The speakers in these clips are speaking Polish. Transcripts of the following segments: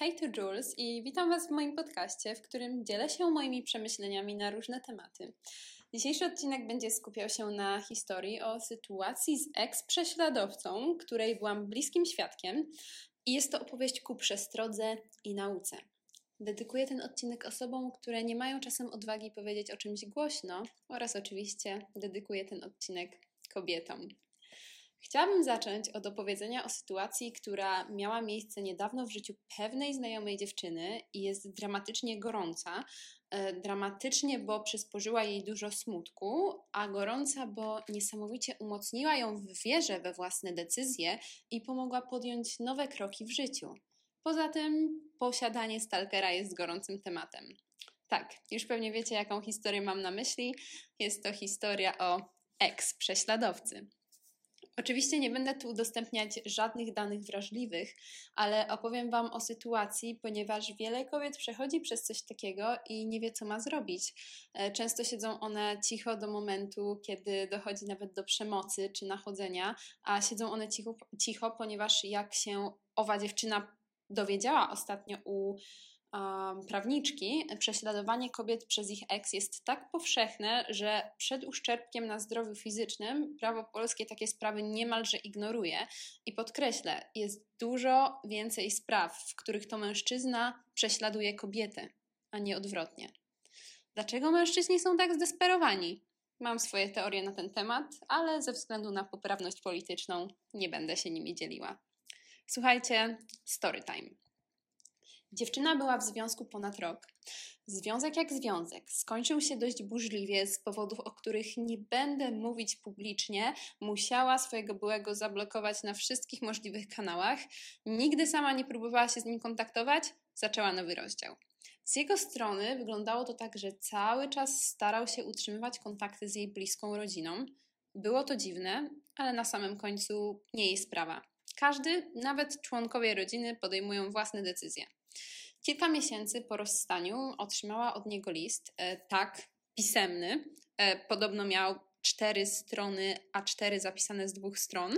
Hej, to Jules i witam Was w moim podcaście, w którym dzielę się moimi przemyśleniami na różne tematy. Dzisiejszy odcinek będzie skupiał się na historii o sytuacji z ex-prześladowcą, której byłam bliskim świadkiem i jest to opowieść ku przestrodze i nauce. Dedykuję ten odcinek osobom, które nie mają czasem odwagi powiedzieć o czymś głośno oraz oczywiście dedykuję ten odcinek kobietom. Chciałabym zacząć od opowiedzenia o sytuacji, która miała miejsce niedawno w życiu pewnej znajomej dziewczyny i jest dramatycznie gorąca. E, dramatycznie, bo przysporzyła jej dużo smutku, a gorąca, bo niesamowicie umocniła ją w wierze we własne decyzje i pomogła podjąć nowe kroki w życiu. Poza tym, posiadanie stalkera jest gorącym tematem. Tak, już pewnie wiecie, jaką historię mam na myśli. Jest to historia o ex-prześladowcy. Oczywiście nie będę tu udostępniać żadnych danych wrażliwych, ale opowiem Wam o sytuacji, ponieważ wiele kobiet przechodzi przez coś takiego i nie wie, co ma zrobić. E, często siedzą one cicho do momentu, kiedy dochodzi nawet do przemocy czy nachodzenia, a siedzą one cicho, cicho ponieważ jak się owa dziewczyna dowiedziała ostatnio u prawniczki, prześladowanie kobiet przez ich eks jest tak powszechne, że przed uszczerbkiem na zdrowiu fizycznym prawo polskie takie sprawy niemalże ignoruje. I podkreślę, jest dużo więcej spraw, w których to mężczyzna prześladuje kobietę, a nie odwrotnie. Dlaczego mężczyźni są tak zdesperowani? Mam swoje teorie na ten temat, ale ze względu na poprawność polityczną nie będę się nimi dzieliła. Słuchajcie, story time. Dziewczyna była w związku ponad rok. Związek jak związek skończył się dość burzliwie z powodów, o których nie będę mówić publicznie. Musiała swojego byłego zablokować na wszystkich możliwych kanałach. Nigdy sama nie próbowała się z nim kontaktować, zaczęła nowy rozdział. Z jego strony wyglądało to tak, że cały czas starał się utrzymywać kontakty z jej bliską rodziną. Było to dziwne, ale na samym końcu nie jej sprawa. Każdy, nawet członkowie rodziny, podejmują własne decyzje. Kilka miesięcy po rozstaniu otrzymała od niego list, e, tak, pisemny. E, podobno miał cztery strony A4 zapisane z dwóch stron,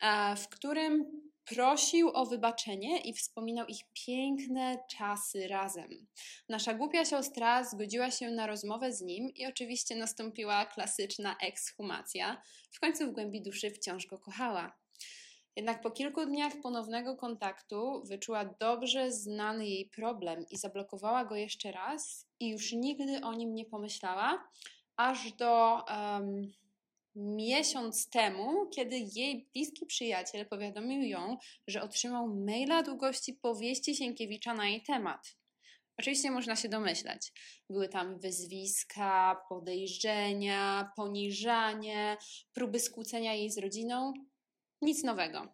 e, w którym prosił o wybaczenie i wspominał ich piękne czasy razem. Nasza głupia siostra zgodziła się na rozmowę z nim i oczywiście nastąpiła klasyczna ekshumacja. W końcu w głębi duszy wciąż go kochała. Jednak po kilku dniach ponownego kontaktu wyczuła dobrze znany jej problem i zablokowała go jeszcze raz i już nigdy o nim nie pomyślała, aż do um, miesiąc temu, kiedy jej bliski przyjaciel powiadomił ją, że otrzymał maila długości powieści Sienkiewicza na jej temat. Oczywiście można się domyślać. Były tam wyzwiska, podejrzenia, poniżanie, próby skłócenia jej z rodziną, nic nowego.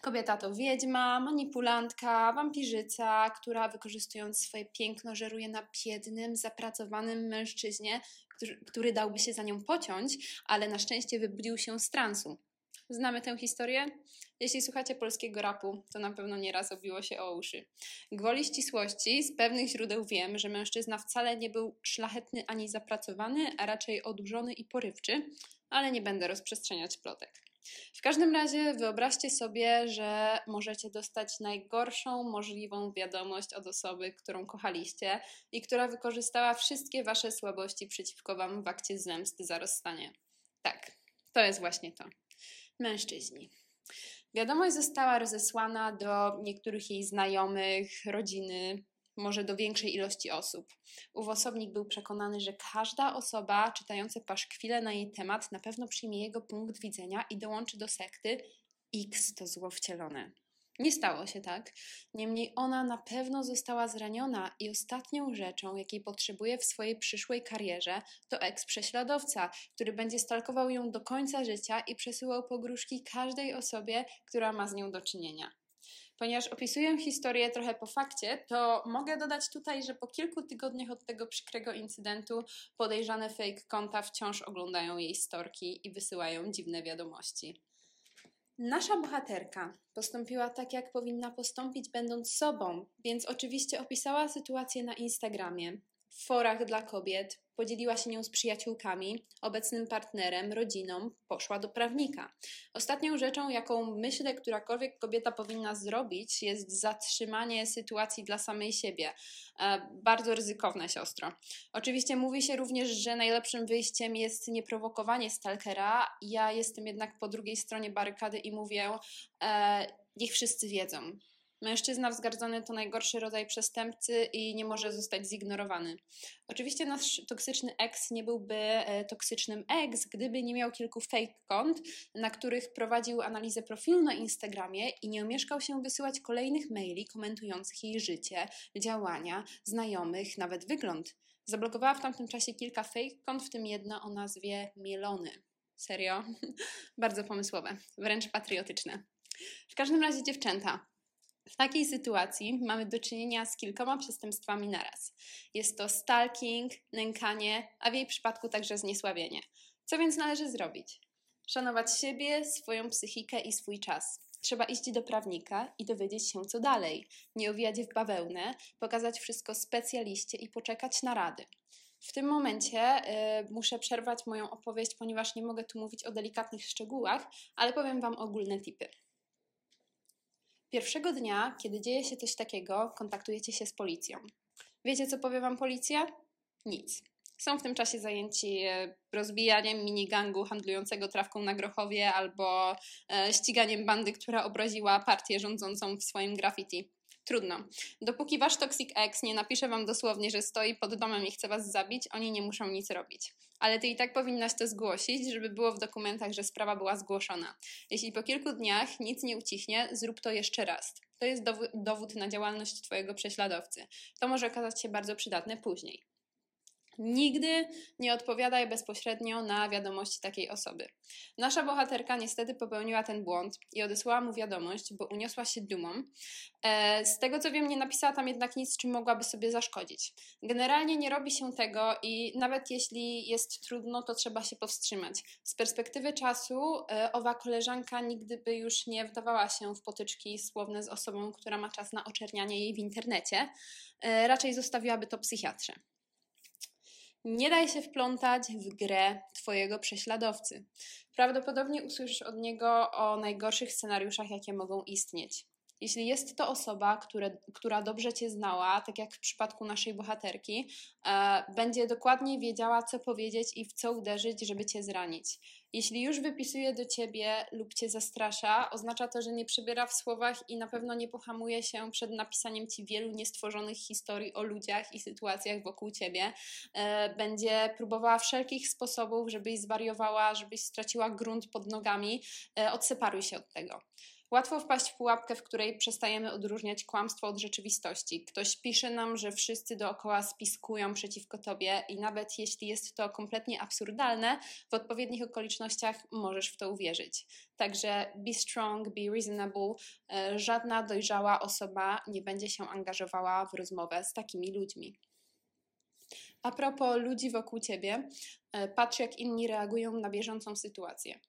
Kobieta to wiedźma, manipulantka, wampirzyca, która wykorzystując swoje piękno żeruje na biednym, zapracowanym mężczyźnie, który, który dałby się za nią pociąć, ale na szczęście wybudził się z transu. Znamy tę historię? Jeśli słuchacie polskiego rapu, to na pewno nieraz obiło się o uszy. Gwoli ścisłości, z pewnych źródeł wiem, że mężczyzna wcale nie był szlachetny ani zapracowany, a raczej odurzony i porywczy, ale nie będę rozprzestrzeniać plotek. W każdym razie wyobraźcie sobie, że możecie dostać najgorszą możliwą wiadomość od osoby, którą kochaliście i która wykorzystała wszystkie wasze słabości przeciwko wam w akcie zemsty za rozstanie. Tak, to jest właśnie to. Mężczyźni. Wiadomość została rozesłana do niektórych jej znajomych, rodziny, może do większej ilości osób. Ów osobnik był przekonany, że każda osoba czytająca paszkwile na jej temat na pewno przyjmie jego punkt widzenia i dołączy do sekty X to zło wcielone. Nie stało się tak, niemniej ona na pewno została zraniona i ostatnią rzeczą, jakiej potrzebuje w swojej przyszłej karierze, to eks-prześladowca, który będzie stalkował ją do końca życia i przesyłał pogróżki każdej osobie, która ma z nią do czynienia. Ponieważ opisuję historię trochę po fakcie, to mogę dodać tutaj, że po kilku tygodniach od tego przykrego incydentu podejrzane fake konta wciąż oglądają jej storki i wysyłają dziwne wiadomości. Nasza bohaterka postąpiła tak, jak powinna postąpić, będąc sobą, więc oczywiście opisała sytuację na Instagramie. W forach dla kobiet, podzieliła się nią z przyjaciółkami, obecnym partnerem, rodziną, poszła do prawnika. Ostatnią rzeczą, jaką myślę, którakolwiek kobieta powinna zrobić, jest zatrzymanie sytuacji dla samej siebie. E, bardzo ryzykowne, siostro. Oczywiście mówi się również, że najlepszym wyjściem jest nieprowokowanie stalkera. Ja jestem jednak po drugiej stronie barykady i mówię, e, niech wszyscy wiedzą. Mężczyzna wzgardzony to najgorszy rodzaj przestępcy i nie może zostać zignorowany. Oczywiście nasz toksyczny ex nie byłby e, toksycznym ex, gdyby nie miał kilku fake kont, na których prowadził analizę profilu na Instagramie i nie omieszkał się wysyłać kolejnych maili komentujących jej życie, działania, znajomych, nawet wygląd. Zablokowała w tamtym czasie kilka fake kont, w tym jedno o nazwie Mielony. Serio? Bardzo pomysłowe, wręcz patriotyczne. W każdym razie dziewczęta, w takiej sytuacji mamy do czynienia z kilkoma przestępstwami naraz. Jest to stalking, nękanie, a w jej przypadku także zniesławienie. Co więc należy zrobić? Szanować siebie, swoją psychikę i swój czas. Trzeba iść do prawnika i dowiedzieć się, co dalej. Nie owijać w bawełnę, pokazać wszystko specjaliście i poczekać na rady. W tym momencie y, muszę przerwać moją opowieść, ponieważ nie mogę tu mówić o delikatnych szczegółach, ale powiem Wam ogólne tipy. Pierwszego dnia, kiedy dzieje się coś takiego, kontaktujecie się z policją. Wiecie, co powie wam policja? Nic. Są w tym czasie zajęci e, rozbijaniem minigangu handlującego trawką na Grochowie albo e, ściganiem bandy, która obraziła partię rządzącą w swoim graffiti. Trudno. Dopóki wasz Toxic X nie napisze wam dosłownie, że stoi pod domem i chce was zabić, oni nie muszą nic robić. Ale ty i tak powinnaś to zgłosić, żeby było w dokumentach, że sprawa była zgłoszona. Jeśli po kilku dniach nic nie ucichnie, zrób to jeszcze raz. To jest dowód na działalność twojego prześladowcy. To może okazać się bardzo przydatne później. Nigdy nie odpowiadaj bezpośrednio na wiadomości takiej osoby. Nasza bohaterka niestety popełniła ten błąd i odesłała mu wiadomość, bo uniosła się dumą. E, z tego co wiem, nie napisała tam jednak nic, czym mogłaby sobie zaszkodzić. Generalnie nie robi się tego i nawet jeśli jest trudno, to trzeba się powstrzymać. Z perspektywy czasu e, owa koleżanka nigdy by już nie wdawała się w potyczki słowne z osobą, która ma czas na oczernianie jej w internecie. E, raczej zostawiłaby to psychiatrze. Nie daj się wplątać w grę Twojego prześladowcy. Prawdopodobnie usłyszysz od niego o najgorszych scenariuszach, jakie mogą istnieć. Jeśli jest to osoba, które, która dobrze Cię znała, tak jak w przypadku naszej bohaterki, e, będzie dokładnie wiedziała, co powiedzieć i w co uderzyć, żeby Cię zranić. Jeśli już wypisuje do ciebie lub cię zastrasza, oznacza to, że nie przybiera w słowach i na pewno nie pohamuje się przed napisaniem ci wielu niestworzonych historii o ludziach i sytuacjach wokół ciebie. E, będzie próbowała wszelkich sposobów, żebyś zwariowała, żebyś straciła grunt pod nogami. E, odseparuj się od tego. Łatwo wpaść w pułapkę, w której przestajemy odróżniać kłamstwo od rzeczywistości. Ktoś pisze nam, że wszyscy dookoła spiskują przeciwko tobie, i nawet jeśli jest to kompletnie absurdalne, w odpowiednich okolicznościach możesz w to uwierzyć. Także be strong, be reasonable. E, żadna dojrzała osoba nie będzie się angażowała w rozmowę z takimi ludźmi. A propos ludzi wokół ciebie, e, patrz jak inni reagują na bieżącą sytuację.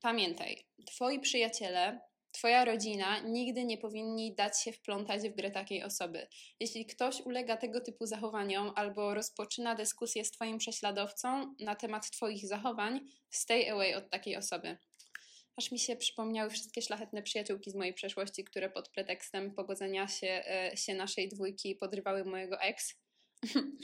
Pamiętaj, twoi przyjaciele Twoja rodzina nigdy nie powinni dać się wplątać w grę takiej osoby. Jeśli ktoś ulega tego typu zachowaniom albo rozpoczyna dyskusję z Twoim prześladowcą na temat Twoich zachowań, stay away od takiej osoby. Aż mi się przypomniały wszystkie szlachetne przyjaciółki z mojej przeszłości, które pod pretekstem pogodzenia się, e, się naszej dwójki podrywały mojego ex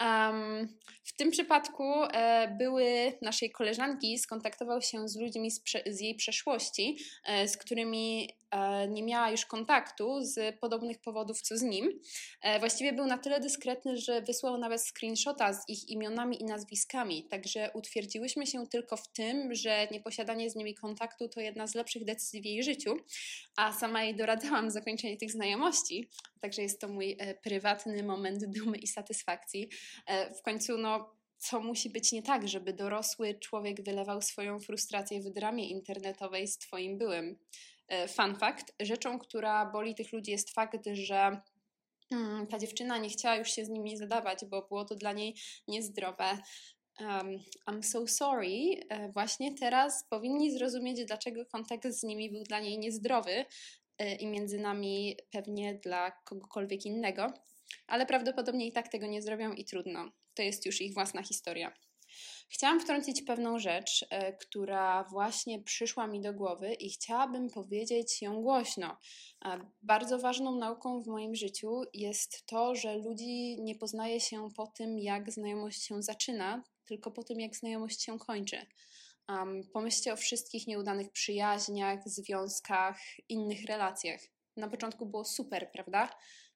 Um, w tym przypadku e, były naszej koleżanki, skontaktował się z ludźmi z, prze, z jej przeszłości, e, z którymi nie miała już kontaktu z podobnych powodów co z nim. E, właściwie był na tyle dyskretny, że wysłał nawet screenshota z ich imionami i nazwiskami, także utwierdziłyśmy się tylko w tym, że nieposiadanie z nimi kontaktu to jedna z lepszych decyzji w jej życiu, a sama jej doradzałam zakończenie tych znajomości, także jest to mój e, prywatny moment dumy i satysfakcji. E, w końcu, no, co musi być nie tak, żeby dorosły człowiek wylewał swoją frustrację w dramie internetowej z Twoim byłym. E, fun fact: rzeczą, która boli tych ludzi, jest fakt, że mm, ta dziewczyna nie chciała już się z nimi zadawać, bo było to dla niej niezdrowe. Um, I'm so sorry. Właśnie teraz powinni zrozumieć, dlaczego kontakt z nimi był dla niej niezdrowy i między nami pewnie dla kogokolwiek innego. Ale prawdopodobnie i tak tego nie zrobią i trudno. To jest już ich własna historia. Chciałam wtrącić pewną rzecz, e, która właśnie przyszła mi do głowy i chciałabym powiedzieć ją głośno. Bardzo ważną nauką w moim życiu jest to, że ludzi nie poznaje się po tym, jak znajomość się zaczyna, tylko po tym, jak znajomość się kończy. Pomyślcie o wszystkich nieudanych przyjaźniach, związkach, innych relacjach. Na początku było super, prawda?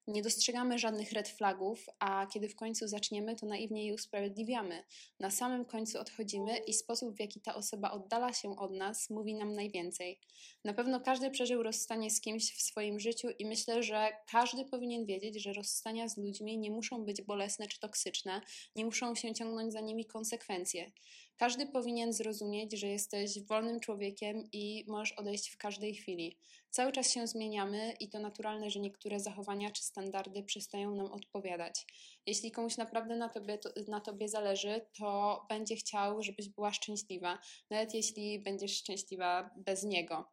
Nie dostrzegamy żadnych red flagów, a kiedy w końcu zaczniemy, to naiwnie je usprawiedliwiamy. Na samym końcu odchodzimy i sposób, w jaki ta osoba oddala się od nas, mówi nam najwięcej. Na pewno każdy przeżył rozstanie z kimś w swoim życiu i myślę, że każdy powinien wiedzieć, że rozstania z ludźmi nie muszą być bolesne czy toksyczne, nie muszą się ciągnąć za nimi konsekwencje. Każdy powinien zrozumieć, że jesteś wolnym człowiekiem i możesz odejść w każdej chwili. Cały czas się zmieniamy i to naturalne, że niektóre zachowania czy standardy przestają nam odpowiadać. Jeśli komuś naprawdę na tobie, to, na tobie zależy, to będzie chciał, żebyś była szczęśliwa, nawet jeśli będziesz szczęśliwa bez niego.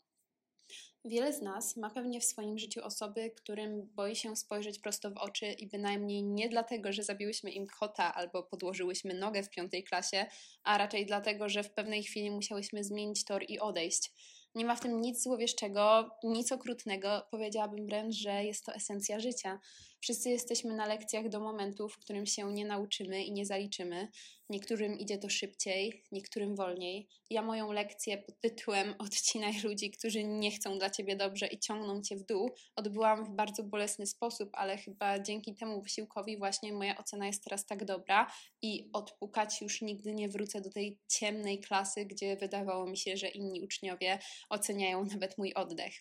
Wiele z nas ma pewnie w swoim życiu osoby, którym boi się spojrzeć prosto w oczy i bynajmniej nie dlatego, że zabiłyśmy im kota albo podłożyłyśmy nogę w piątej klasie, a raczej dlatego, że w pewnej chwili musiałyśmy zmienić tor i odejść. Nie ma w tym nic złowieszczego, nic okrutnego. Powiedziałabym wręcz, że jest to esencja życia. Wszyscy jesteśmy na lekcjach do momentu, w którym się nie nauczymy i nie zaliczymy. Niektórym idzie to szybciej, niektórym wolniej. Ja moją lekcję pod tytułem Odcinaj ludzi, którzy nie chcą dla ciebie dobrze i ciągną cię w dół, odbyłam w bardzo bolesny sposób, ale chyba dzięki temu wysiłkowi właśnie moja ocena jest teraz tak dobra i odpukać już nigdy nie wrócę do tej ciemnej klasy, gdzie wydawało mi się, że inni uczniowie oceniają nawet mój oddech.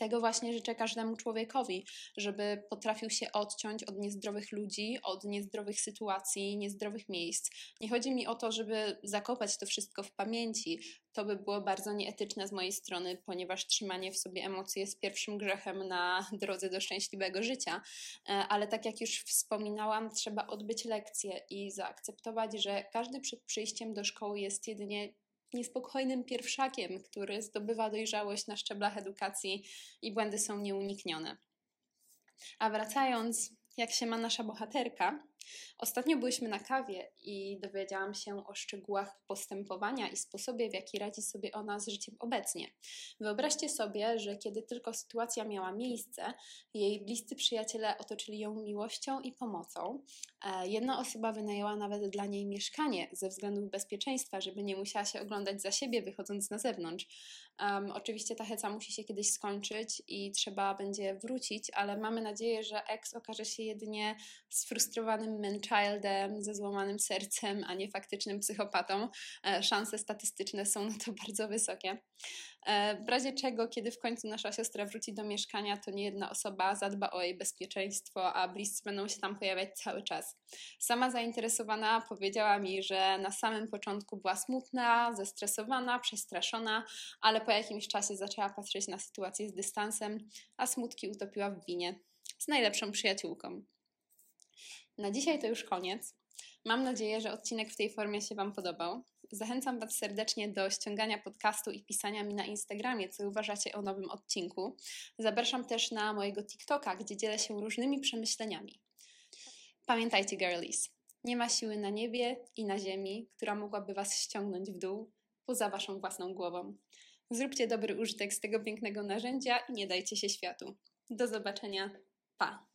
Tego właśnie życzę każdemu człowiekowi, żeby potrafił się odciąć od niezdrowych ludzi, od niezdrowych sytuacji, niezdrowych miejsc. Nie chodzi mi o to, żeby zakopać to wszystko w pamięci. To by było bardzo nieetyczne z mojej strony, ponieważ trzymanie w sobie emocji jest pierwszym grzechem na drodze do szczęśliwego życia. E, ale tak jak już wspominałam, trzeba odbyć lekcję i zaakceptować, że każdy przed przyjściem do szkoły jest jedynie niespokojnym pierwszakiem, który zdobywa dojrzałość na szczeblach edukacji i błędy są nieuniknione. A wracając, jak się ma nasza bohaterka, Ostatnio byliśmy na kawie i dowiedziałam się o szczegółach postępowania i sposobie, w jaki radzi sobie ona z życiem obecnie. Wyobraźcie sobie, że kiedy tylko sytuacja miała miejsce, jej bliscy przyjaciele otoczyli ją miłością i pomocą. E, jedna osoba wynajęła nawet dla niej mieszkanie ze względów bezpieczeństwa, żeby nie musiała się oglądać za siebie, wychodząc na zewnątrz. Um, oczywiście ta heca musi się kiedyś skończyć i trzeba będzie wrócić, ale mamy nadzieję, że ex okaże się jedynie sfrustrowanym man-childem ze złamanym sercem, a nie faktycznym psychopatą. E, szanse statystyczne są na to bardzo wysokie. E, w razie czego, kiedy w końcu nasza siostra wróci do mieszkania, to nie jedna osoba zadba o jej bezpieczeństwo, a bliscy będą się tam pojawiać cały czas. Sama zainteresowana powiedziała mi, że na samym początku była smutna, zestresowana, przestraszona, ale po jakimś czasie zaczęła patrzeć na sytuację z dystansem, a smutki utopiła w winie z najlepszą przyjaciółką. Na dzisiaj to już koniec. Mam nadzieję, że odcinek w tej formie się Wam podobał. Zachęcam Was serdecznie do ściągania podcastu i pisania mi na Instagramie, co uważacie o nowym odcinku. Zapraszam też na mojego TikToka, gdzie dzielę się różnymi przemyśleniami. Pamiętajcie, girlies, nie ma siły na niebie i na ziemi, która mogłaby Was ściągnąć w dół poza Waszą własną głową. Zróbcie dobry użytek z tego pięknego narzędzia i nie dajcie się światu. Do zobaczenia. Pa!